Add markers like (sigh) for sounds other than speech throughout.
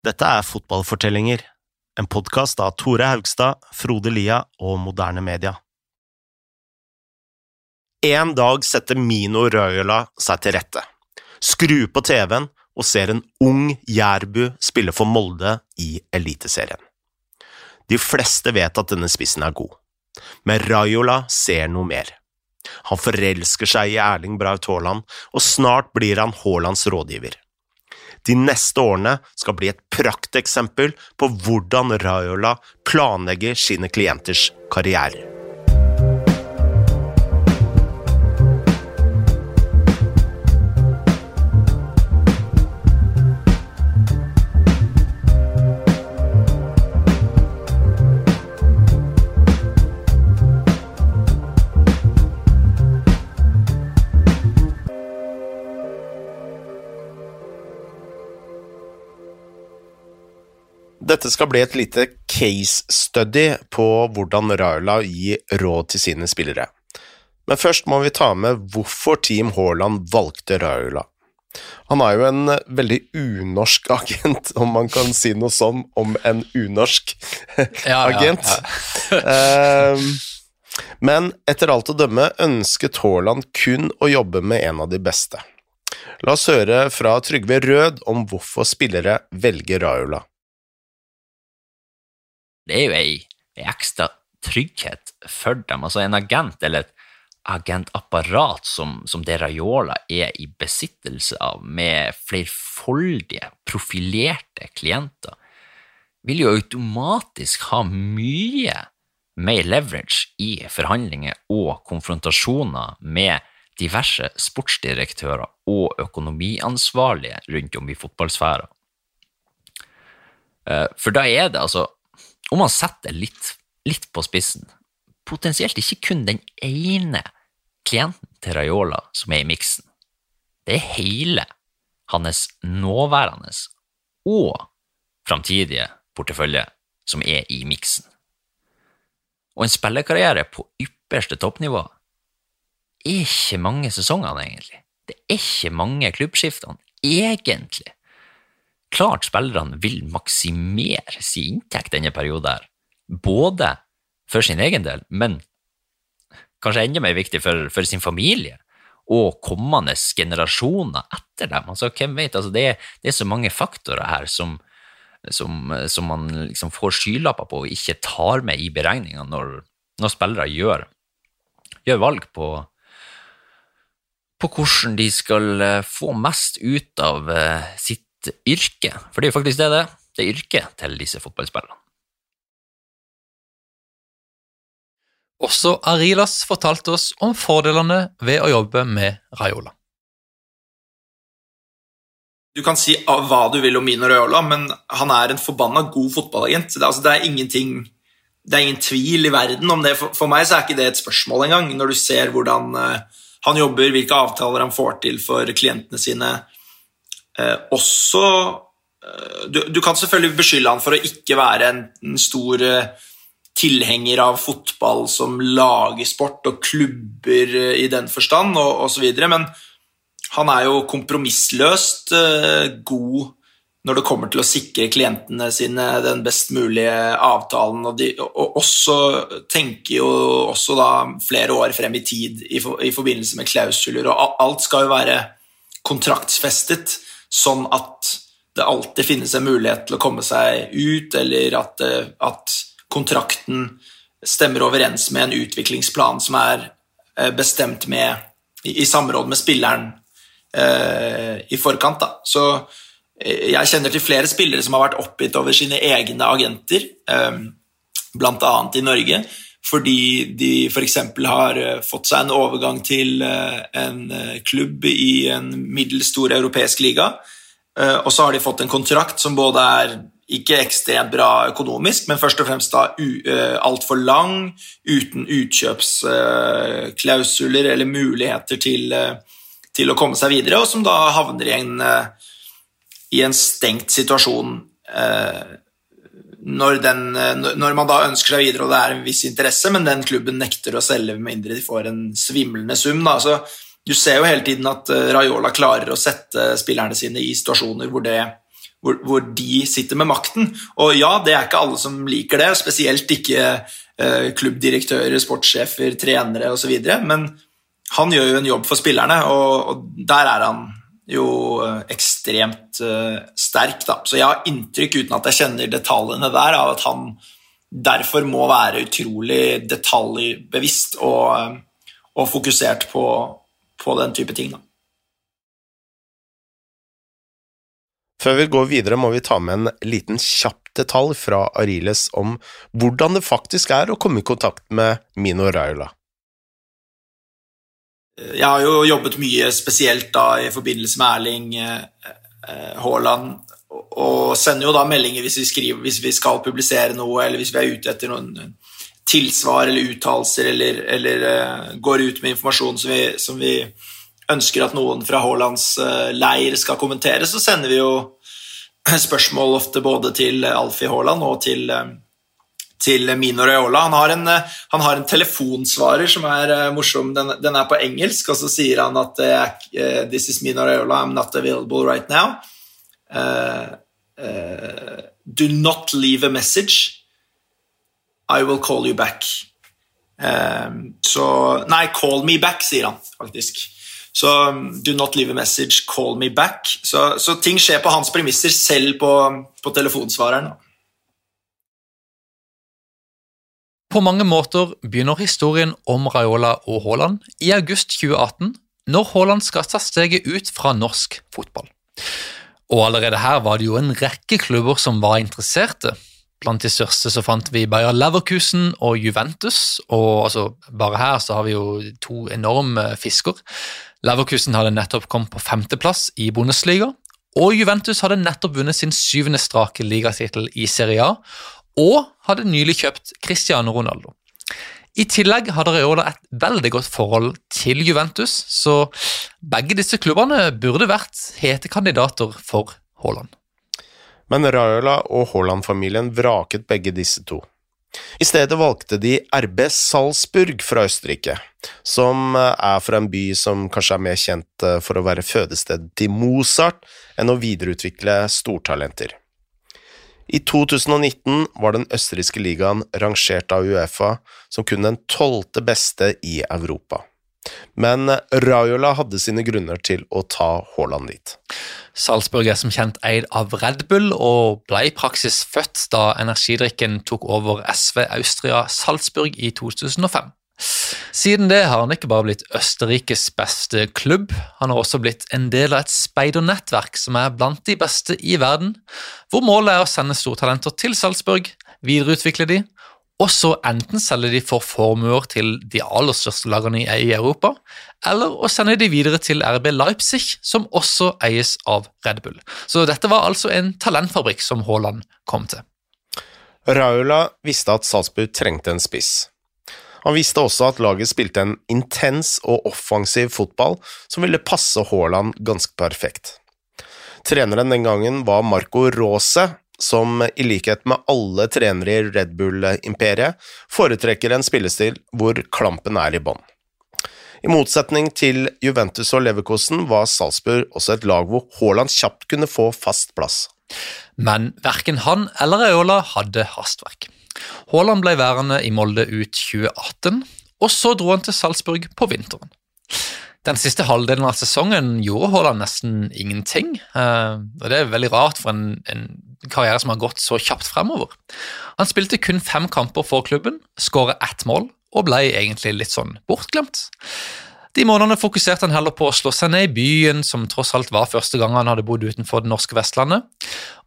Dette er Fotballfortellinger, en podkast av Tore Haugstad, Frode Lia og Moderne Media. En dag setter Mino Raiola seg til rette, skrur på TV-en og ser en ung jærbu spille for Molde i Eliteserien. De fleste vet at denne spissen er god, men Raiola ser noe mer. Han forelsker seg i Erling Braut Haaland, og snart blir han Haalands rådgiver. De neste årene skal bli et prakteksempel på hvordan Raiola planlegger sine klienters karrierer. Dette skal bli et lite case study på hvordan Raula gir råd til sine spillere. Men først må vi ta med hvorfor Team Haaland valgte Raula. Han er jo en veldig unorsk (laughs) agent, om man kan si noe sånn om en unorsk (laughs) Ja, agent. ja, ja. Ehm, men etter alt å dømme ønsket Haaland kun å jobbe med en av de beste. La oss høre fra Trygve Rød om hvorfor spillere velger Raula. Det er jo ei, ei ekstra trygghet for dem. Altså en agent eller et agentapparat som, som det Raiola er i besittelse av, med flerfoldige, profilerte klienter, vil jo automatisk ha mye mer leverage i forhandlinger og konfrontasjoner med diverse sportsdirektører og økonomiansvarlige rundt om i fotballsfæra. Eh, For da er det altså om man setter litt, litt på spissen, potensielt ikke kun den ene klienten til Raiola som er i miksen. Det er hele hans nåværende og framtidige portefølje som er i miksen. Og en spillerkarriere på ypperste toppnivå er ikke mange sesongene, egentlig. Det er ikke mange klubbskiftene, egentlig klart spillerne vil maksimere sin inntekt denne perioden, her. både for sin egen del, men kanskje enda mer viktig for, for sin familie og kommende generasjoner etter dem. Altså, hvem vet, altså, det, er, det er så mange faktorer her som, som, som man liksom får skylapper på og ikke tar med i beregninga når, når spillere gjør, gjør valg på, på hvordan de skal eh, få mest ut av eh, sitt yrke, for det er jo faktisk det det er. Det er yrket til disse fotballspillerne. Også Arilas fortalte oss om fordelene ved å jobbe med Raiola. Du kan si hva du vil om Mino Raiola, men han er en forbanna god fotballagent. Det, altså, det er Det er ingen tvil i verden om det. For, for meg er ikke det et spørsmål engang, når du ser hvordan eh, han jobber, hvilke avtaler han får til for klientene sine. Eh, også eh, du, du kan selvfølgelig beskylde han for å ikke være en, en stor eh, tilhenger av fotball som lagesport og klubber i den forstand, og osv., men han er jo kompromissløst god når det kommer til å sikre klientene sine den best mulige avtalen, og, de, og også tenker jo også da flere år frem i tid i, for, i forbindelse med klausuler, og alt skal jo være kontraktsfestet, sånn at det alltid finnes en mulighet til å komme seg ut, eller at, eh, at kontrakten stemmer overens med en utviklingsplan som er eh, bestemt med, i, i samråd med spilleren eh, i forkant. Da. Så eh, jeg kjenner til flere spillere som har vært oppgitt over sine egne agenter, eh, bl.a. i Norge, fordi de f.eks. har eh, fått seg en overgang til eh, en eh, klubb i en middels stor europeisk liga, og så har de fått en kontrakt som både er ikke ekstremt bra økonomisk, men først og fremst da altfor lang, uten utkjøpsklausuler eller muligheter til, til å komme seg videre, og som da havner i en, i en stengt situasjon når, den, eh, når man da ønsker seg videre og det er en viss interesse, men den klubben nekter å selge med mindre de får en svimlende sum. Da. Så du ser jo hele tiden at eh, Raiola klarer å sette spillerne sine i situasjoner hvor det hvor, hvor, de sitter med makten. Og ja, det er ikke alle som liker det, spesielt ikke eh, klubbdirektører, sportssjefer, trenere osv., men han gjør jo en jobb for spillerne, og, og der er han jo eh, ekstremt eh, sterk. Da. Så jeg har inntrykk, uten at jeg kjenner detaljene der, av at han derfor må være utrolig detaljbevisst og, eh, og fokusert på, på den type ting. Da. Før vi går videre, må vi ta med en liten kjapp detalj fra Ariles om hvordan det faktisk er å komme i kontakt med Mino Raiola. Jeg har jo jobbet mye spesielt da i forbindelse med Erling eh, eh, Haaland, og sender jo da meldinger hvis vi, skriver, hvis vi skal publisere noe, eller hvis vi er ute etter noen tilsvar eller uttalelser, eller, eller uh, går ut med informasjon som vi, som vi ønsker at noen fra Haalands uh, leir skal kommentere, så sender vi jo (clears throat) spørsmål ofte både til Alfie Haaland og til, eh, til Mino Raiola. Han har, en, eh, han har en telefonsvarer som er morsom. Den, den, er på engelsk, og så sier han at uh, This is Mino Raiola, I'm not available right now. Uh, uh, do not leave a message. I will call you back. Um, så Nei, call me back, sier han faktisk. Så so, do not leave a message, call me back. Så, so, ting skjer på hans premisser, selv på, på telefonsvareren. På mange måter begynner historien om Raiola og Haaland i august 2018, når Haaland skal ta steget ut fra norsk fotball. Og allerede her var det jo en rekke klubber som var interesserte. Blant de største så fant vi Bayer Leverkusen og Juventus, og altså, bare her så har vi jo to enorme fisker. Leverkusen hadde nettopp kommet på femteplass i Bundesliga, og Juventus hadde nettopp vunnet sin syvende strake ligatittel i Serie A, og hadde nylig kjøpt Cristiano Ronaldo. I tillegg hadde Reola et veldig godt forhold til Juventus, så begge disse klubbene burde vært hete kandidater for Haaland. Men Raiola og Haaland-familien vraket begge disse to. I stedet valgte de RB Salzburg fra Østerrike, som er fra en by som kanskje er mer kjent for å være fødested til Mozart enn å videreutvikle stortalenter. I 2019 var den østerrikske ligaen rangert av Uefa som kun den tolvte beste i Europa. Men Raiola hadde sine grunner til å ta Haaland dit. Salzburg er som kjent eid av Red Bull og ble i praksis født da energidrikken tok over SV Austria Salzburg i 2005. Siden det har han ikke bare blitt Østerrikes beste klubb, han har også blitt en del av et speidernettverk som er blant de beste i verden, hvor målet er å sende stortalenter til Salzburg, videreutvikle de og så enten selge de for formuer til de aller største lagene i Europa, eller å sende de videre til RB Leipzig, som også eies av Red Bull. Så dette var altså en talentfabrikk som Haaland kom til. Raula visste at Salzburg trengte en spiss. Han visste også at laget spilte en intens og offensiv fotball som ville passe Haaland ganske perfekt. Treneren den gangen var Marco Rose, som i likhet med alle trenere i Red Bull-imperiet foretrekker en spillestil hvor klampen er i bånn. I motsetning til Juventus og Leverkosen var Salzburg også et lag hvor Haaland kjapt kunne få fast plass. Men verken han eller Aola hadde hastverk. Haaland ble værende i Molde ut 2018, og så dro han til Salzburg på vinteren. Den siste halvdelen av sesongen gjorde Haaland nesten ingenting. Eh, og Det er veldig rart for en, en karriere som har gått så kjapt fremover. Han spilte kun fem kamper for klubben, skåret ett mål og ble egentlig litt sånn bortglemt. De månedene fokuserte han heller på å slå seg ned i byen, som tross alt var første gang han hadde bodd utenfor det norske Vestlandet.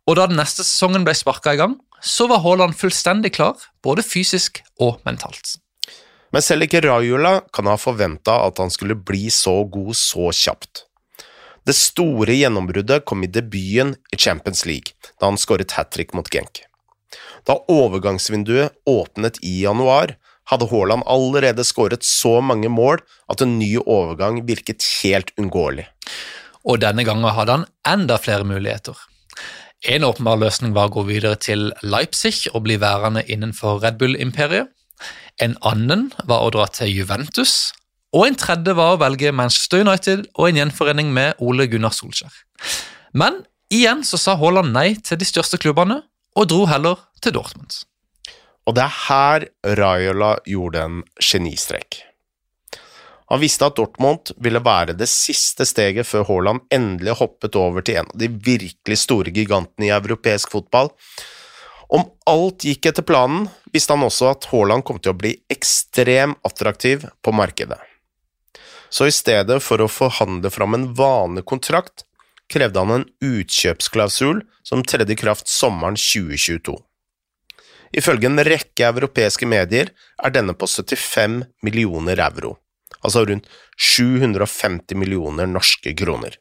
Og da den neste sesongen ble sparka i gang, så var Haaland fullstendig klar, både fysisk og mentalt. Men selv ikke Raiola kan ha forventa at han skulle bli så god så kjapt. Det store gjennombruddet kom i debuten i Champions League, da han skåret hat trick mot Genk. Da overgangsvinduet åpnet i januar, hadde Haaland allerede skåret så mange mål at en ny overgang virket helt unngåelig. Og denne gangen hadde han enda flere muligheter. En åpenbar løsning var å gå videre til Leipzig og bli værende innenfor Red Bull-imperiet. En annen var å dra til Juventus, og en tredje var å velge Manchester United og en gjenforening med Ole Gunnar Solskjær. Men Igjen så sa Haaland nei til de største klubbene, og dro heller til Dortmund. Og det er her Raiola gjorde en genistrek. Han visste at Dortmund ville være det siste steget før Haaland endelig hoppet over til en av de virkelig store gigantene i europeisk fotball. Om alt gikk etter planen, visste han også at Haaland kom til å bli ekstrem attraktiv på markedet. Så i stedet for å forhandle fram en vanlig kontrakt, krevde han en utkjøpsklausul som tredde i kraft sommeren 2022. Ifølge en rekke europeiske medier er denne på 75 millioner euro, altså rundt 750 millioner norske kroner.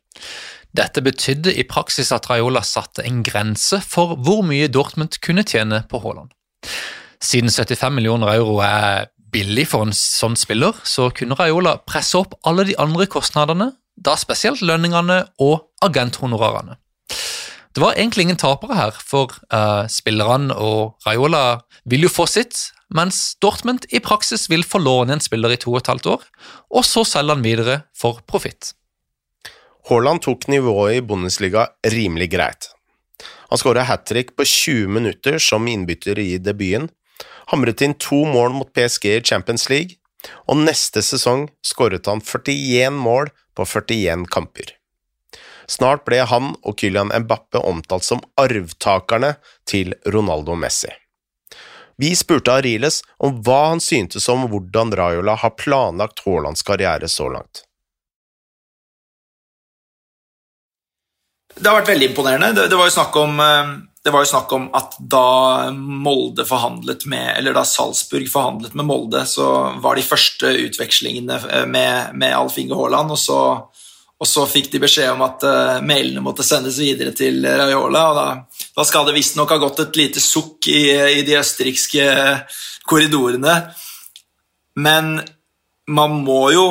Dette betydde i praksis at Raiola satte en grense for hvor mye Dortmund kunne tjene på Haaland. Siden 75 millioner euro er billig for en sånn spiller, så kunne Raiola presse opp alle de andre kostnadene, da spesielt lønningene og agenthonorarene. Det var egentlig ingen tapere her, for uh, spillerne og Raiola vil jo få sitt, mens Dortmund i praksis vil få låne en spiller i to og et halvt år, og så selge han videre for profitt. Haaland tok nivået i Bundesliga rimelig greit. Han skåra hat trick på 20 minutter som innbytter i debuten, hamret inn to mål mot PSG i Champions League, og neste sesong skåret han 41 mål på 41 kamper. Snart ble han og Kylian Mbappe omtalt som arvtakerne til Ronaldo Messi. Vi spurte Ariles om hva han syntes om hvordan Raiola har planlagt Haalands karriere så langt. Det har vært veldig imponerende. Det, det, var jo om, eh, det var jo snakk om at da Molde forhandlet med Eller da Salzburg forhandlet med Molde, så var de første utvekslingene eh, med, med Alf Inge Haaland, og så, og så fikk de beskjed om at uh, mailene måtte sendes videre til Raiola. og Da, da skal det visstnok ha gått et lite sukk i, i de østerrikske korridorene. Men man må jo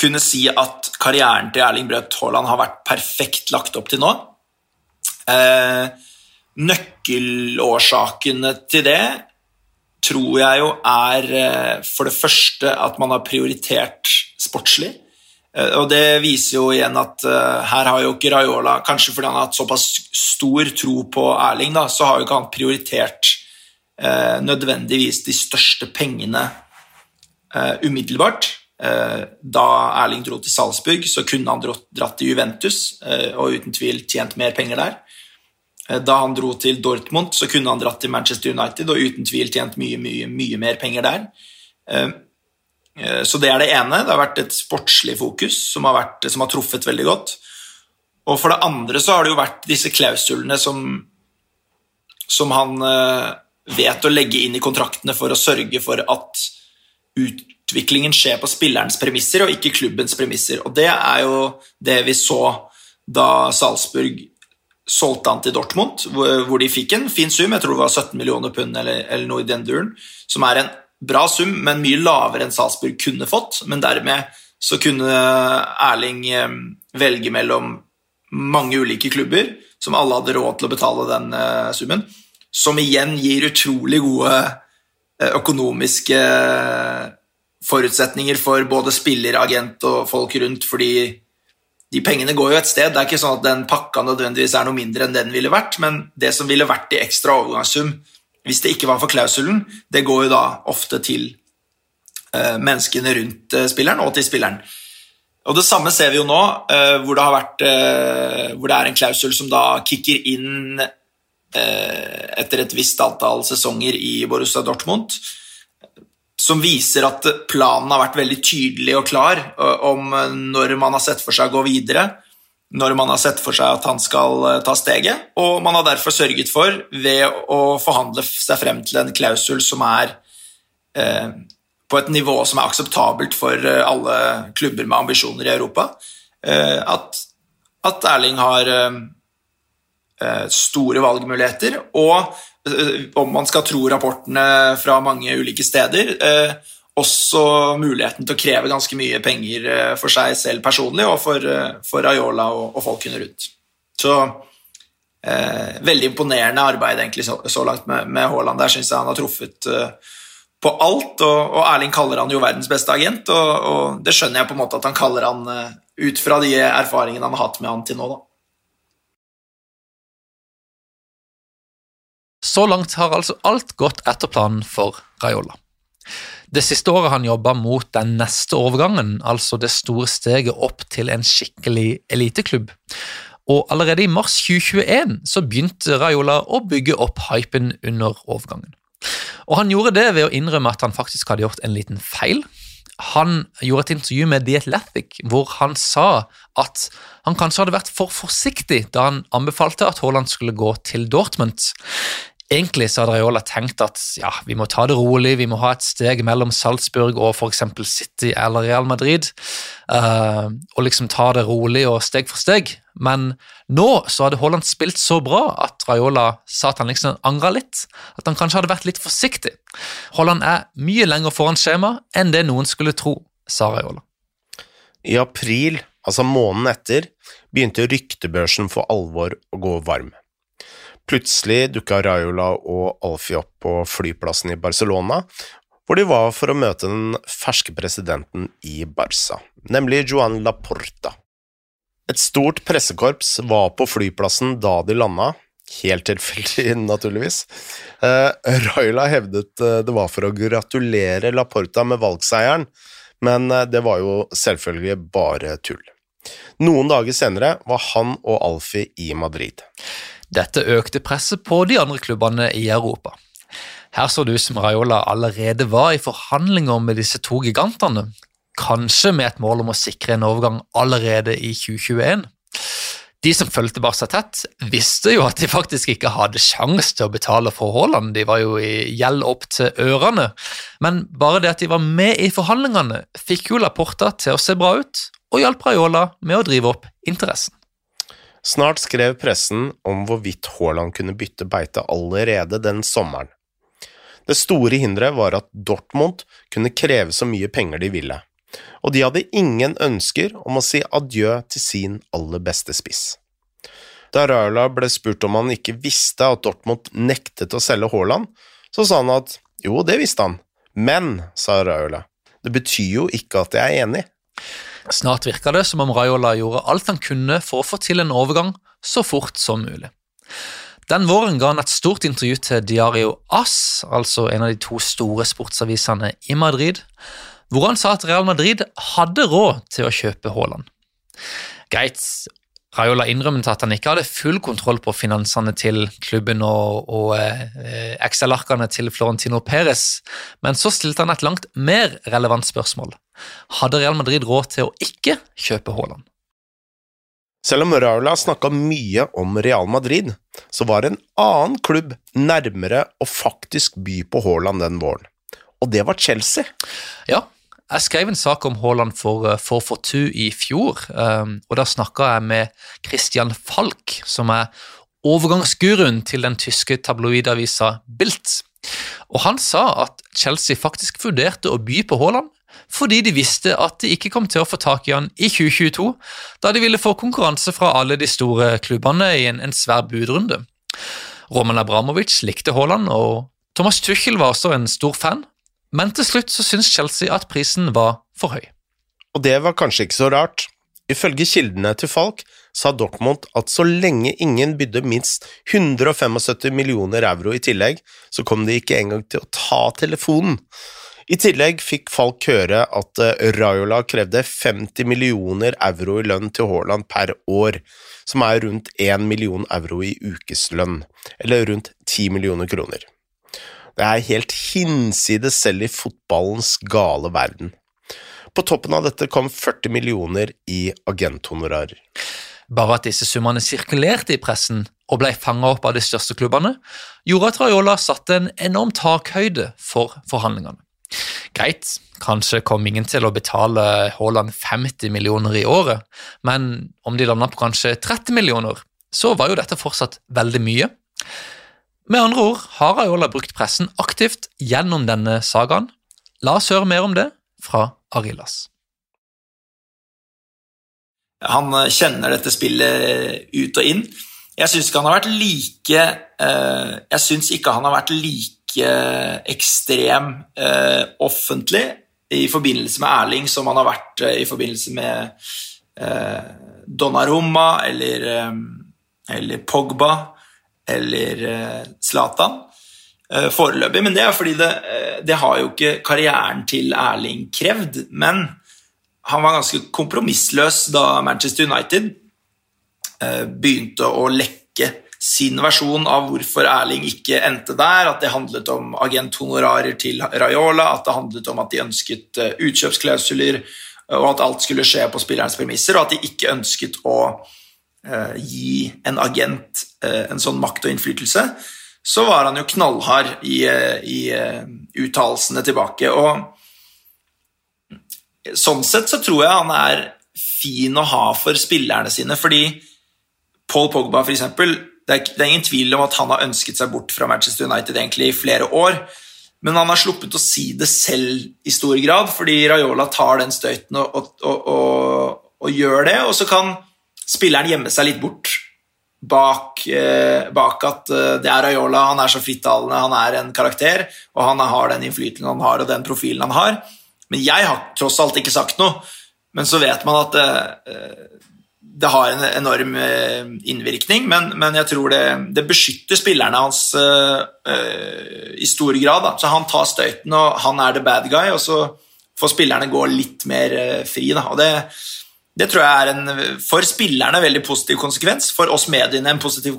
kunne si at karrieren til Erling Braut Haaland har vært perfekt lagt opp til nå. Eh, nøkkelårsakene til det tror jeg jo er eh, for det første at man har prioritert sportslig. Eh, og det viser jo igjen at uh, her har jo ikke Raiola Kanskje fordi han har hatt såpass stor tro på Erling, da, så har jo ikke han prioritert uh, nødvendigvis de største pengene uh, umiddelbart. da Erling dro til Salzburg, så kunne han dratt til Juventus og uten tvil tjent mer penger der. Da han dro til Dortmund, så kunne han dratt til Manchester United og uten tvil tjent mye, mye, mye mer penger der. Eh, så det er det ene. Det har vært et sportslig fokus som har, vært, som har, truffet veldig godt. Og for det andre så har det jo vært disse klausulene som, som han eh, vet å legge inn i kontraktene for å sørge for at utviklingen skjer på spillerens premisser og ikke klubbens premisser. Og det er jo det vi så da Salzburg solgte han til Dortmund, hvor de fikk en fin sum, jeg tror det var 17 millioner pund eller, eller noe i den duren, som er en bra sum, men mye lavere enn Salzburg kunne fått. Men dermed så kunne Erling eh, velge mellom mange ulike klubber som alle hadde råd til å betale den uh, summen. Som igjen gir utrolig gode uh, økonomiske forutsetninger for både spiller, agent og folk rundt, fordi de pengene går jo et sted. Det er ikke sånn at den pakka nødvendigvis er noe mindre enn den ville vært, men det som ville vært i ekstra overgangssum, hvis det ikke var for klausulen, det går jo da ofte til uh, menneskene rundt uh, spilleren og til spilleren. Og Det samme ser vi jo nå, uh, hvor, det vært, hvor, det er en klausul som da kicker inn etter et visst antall sesonger i Borussia Dortmund, som viser at planen har vært veldig tydelig og klar om når man har sett for seg å gå videre når man har sett for seg at han skal eh, ta steget, og man har derfor sørget for, ved å forhandle seg frem til en klausul som er eh, på et nivå som er akseptabelt for eh, alle klubber med ambisjoner i Europa, eh, at, at, Erling har eh, eh store valgmuligheter, og om man skal tro rapportene fra mange ulike steder, også muligheten til å kreve ganske mye penger eh, for seg selv personlig og for, eh, for Ayola og, og folkene rundt. Så eh, veldig imponerende arbeid egentlig så, så langt med, med Haaland. Der syns jeg han har truffet eh, på alt, og, og, Erling kaller han jo verdens beste agent, og, og, det skjønner jeg på en måte at han kaller han eh, ut fra de erfaringene han har hatt med han til nå. da. Så langt har altså alt gått etter planen for Raiola. Det siste året han jobba mot den neste overgangen, altså det store steget opp til en skikkelig eliteklubb. Og allerede i mars 2021 så begynte Raiola å bygge opp hypen under overgangen. Og han gjorde det ved å innrømme at han faktisk hadde gjort en liten feil. Han gjorde et intervju med The Athletic hvor han sa at han kanskje hadde vært for forsiktig da han anbefalte at Haaland skulle gå til Dortmund. Egentlig så hadde Raiola tenkt at ja, vi må ta det rolig, vi må ha et steg mellom Salzburg og f.eks. City eller Real Madrid, uh, og liksom ta det rolig og steg for steg. Men nå så hadde Haaland spilt så bra at Raiola sa at han liksom angra litt. At han kanskje hadde vært litt forsiktig. Haaland er mye lenger foran skjema enn det noen skulle tro, sa Raiola. I april, altså måneden etter, begynte ryktebørsen for alvor å gå varm. Plutselig dukka Raiola og Alfie opp på flyplassen i Barcelona, hvor de var for å møte den ferske presidenten i Barca, nemlig Joan Laporta. Et stort pressekorps var på flyplassen da de landa, helt tilfeldig, (laughs) naturligvis. Eh, Raiola hevdet eh, det var for å gratulere Laporta med valgseieren, men eh, det var jo selvfølgelig bare tull. Noen dager senere var han og Alfie i Madrid. Dette økte presset på de andre klubbene i Europa. Her så det ut som Raiola allerede var i forhandlinger med disse to gigantene, kanskje med et mål om å sikre en overgang allerede i 2021. De som fulgte Barca tett, visste jo at de faktisk ikke hadde sjans til å betale for Haaland, de var jo i gjeld opp til ørene, men bare det at de var med i forhandlingene, fikk jo Laporta til å se bra ut, og hjalp Raiola med å drive opp interessen. Snart skrev pressen om hvorvidt Haaland kunne bytte beite allerede den sommeren. Det store hinderet var at Dortmund kunne kreve så mye penger de ville, og de hadde ingen ønsker om å si adjø til sin aller beste spiss. Da Raula ble spurt om han ikke visste at Dortmund nektet å selge Haaland, så sa han at jo, det visste han, men, sa Raula, det betyr jo ikke at jeg er enig. Snart virka det som om Raiola gjorde alt han kunne for å få til en overgang så fort som mulig. Den våren ga han et stort intervju til Diario AS, altså en av de to store sportsavisene i Madrid, hvor han sa at Real Madrid hadde råd til å kjøpe Haaland. Greit, Raiola innrømmet at han ikke hadde full kontroll på finansene til klubben og, og eh, Excel-arkene til Florentino Perez, men så stilte han et langt mer relevant spørsmål. Hadde Real Madrid råd til å ikke kjøpe Haaland? Selv om Raula snakka mye om Real Madrid, så var en annen klubb nærmere å faktisk by på Haaland den våren, og det var Chelsea. Ja, jeg skrev en sak om Haaland for, eh, for Fortu i fjor, um, og da snakka jeg med Christian Falk, som er overgangsguruen til den tyske tabloidavisa Bilt. Og han sa at Chelsea faktisk vurderte å by på Haaland fordi de visste at de ikke kom til å få tak i han i 2022, da de ville få konkurranse fra alle de store klubbene i en, en svær budrunde. Roman Abramovic likte Haaland, og Thomas Tuchel var også en stor fan, men til slutt så syntes Chelsea at prisen var for høy. Og det var kanskje ikke så rart. Ifølge kildene til Falk sa Dortmund at så lenge ingen bydde minst 175 millioner euro i tillegg, så kom de ikke engang til å ta telefonen. I tillegg fikk Falk høre at eh, Raiola krevde 50 millioner euro i lønn til Haaland per år, som er rundt 1 million euro i ukeslønn, eller rundt 10 millioner kroner. Er helt hinsides selv i fotballens gale verden. På toppen av dette kom 40 millioner i agenthonorarer. Bare at disse summene sirkulerte i pressen og ble fanga opp av de største klubbene, gjorde at Raiola satte en enorm takhøyde for forhandlingene. Greit, kanskje kom ingen til å betale Haaland 50 millioner i året, men om de landa på kanskje 30 millioner, så var jo dette fortsatt veldig mye. Med andre ord har Raiola brukt pressen aktivt gjennom denne sagaen. La oss høre mer om det fra Arillas. Han eh, kjenner dette spillet ut og inn. Jeg syns ikke han har vært like eh, Jeg ikke han har vært like ekstrem eh, offentlig i forbindelse med Erling som han har vært i forbindelse med Donnarumma eller, eller Pogba. Eller eh, Zlatan eh, foreløpig. Men det er fordi det, eh, det har jo ikke karrieren til Erling krevd. Men han var ganske kompromissløs da Manchester United begynte å lekke sin versjon av hvorfor Erling ikke endte der. At det handlet om agenthonorarer til Raiola, at det handlet om at de ønsket utkjøpsklausuler, og at alt skulle skje på spillerens premisser, og at de ikke ønsket å uh, gi en agent eh, en sånn makt og innflytelse, så var han jo knallhard i, uh, uttalelsene tilbake. Og sånn sett så tror jeg han er fin å ha for spillerne sine, fordi Paul Pogba, for eksempel, det er, det er ingen tvil om at han har ønsket seg bort fra Manchester United egentlig i flere år. Men han har sluppet å si det selv i stor grad, fordi Raiola tar den støyten og, og, og, og gjør det. Og så kan spilleren gjemme seg litt bort bak, eh, bak, at eh, det er Ayola, han er så frittalende, han er en karakter, og han har den innflytelsen han har, og den profilen han har. Men jeg har tross alt ikke sagt noe. Men så vet man at eh, det har en enorm eh, innvirkning, men, men jeg tror det, det, beskytter spillerne hans uh, i stor grad. Da. Så han tar støyten, og han er the bad guy, og så får spillerne gå litt mer øh, fri. Da. Og det, det, tror jeg er en for spillerne veldig positiv konsekvens, for oss mediene en positiv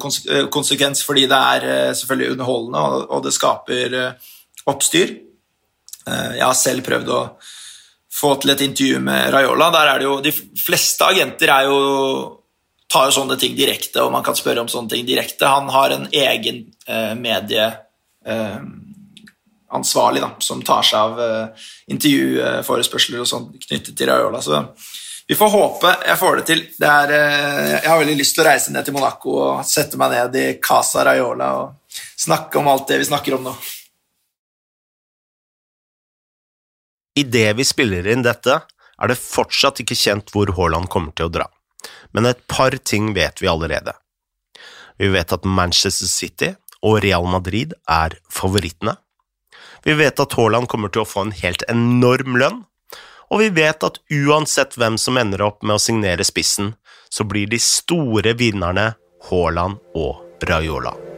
konsekvens fordi det er selvfølgelig underholdende, og, det skaper oppstyr. jeg har selv prøvd å få til et intervju med Raiola. Der er det jo, De fleste agenter er jo, tar jo sånne ting direkte, og man kan spørre om sånne ting direkte. Han har en egen eh, medieansvarlig eh, som tar seg av eh, intervjuforespørsler og sånn knyttet til Raiola. Så vi får håpe jeg får det til. Det er, eh, jeg har veldig lyst til å reise ned til Monaco og sette meg ned i Casa Raiola og snakke om alt det vi snakker om nå. Idet vi spiller inn dette, er det fortsatt ikke kjent hvor Haaland kommer til å dra, men et par ting vet vi allerede. Vi vet at Manchester City og Real Madrid er favorittene. Vi vet at Haaland kommer til å få en helt enorm lønn, og vi vet at uansett hvem som ender opp med å signere spissen, så blir de store vinnerne Haaland og Raiola.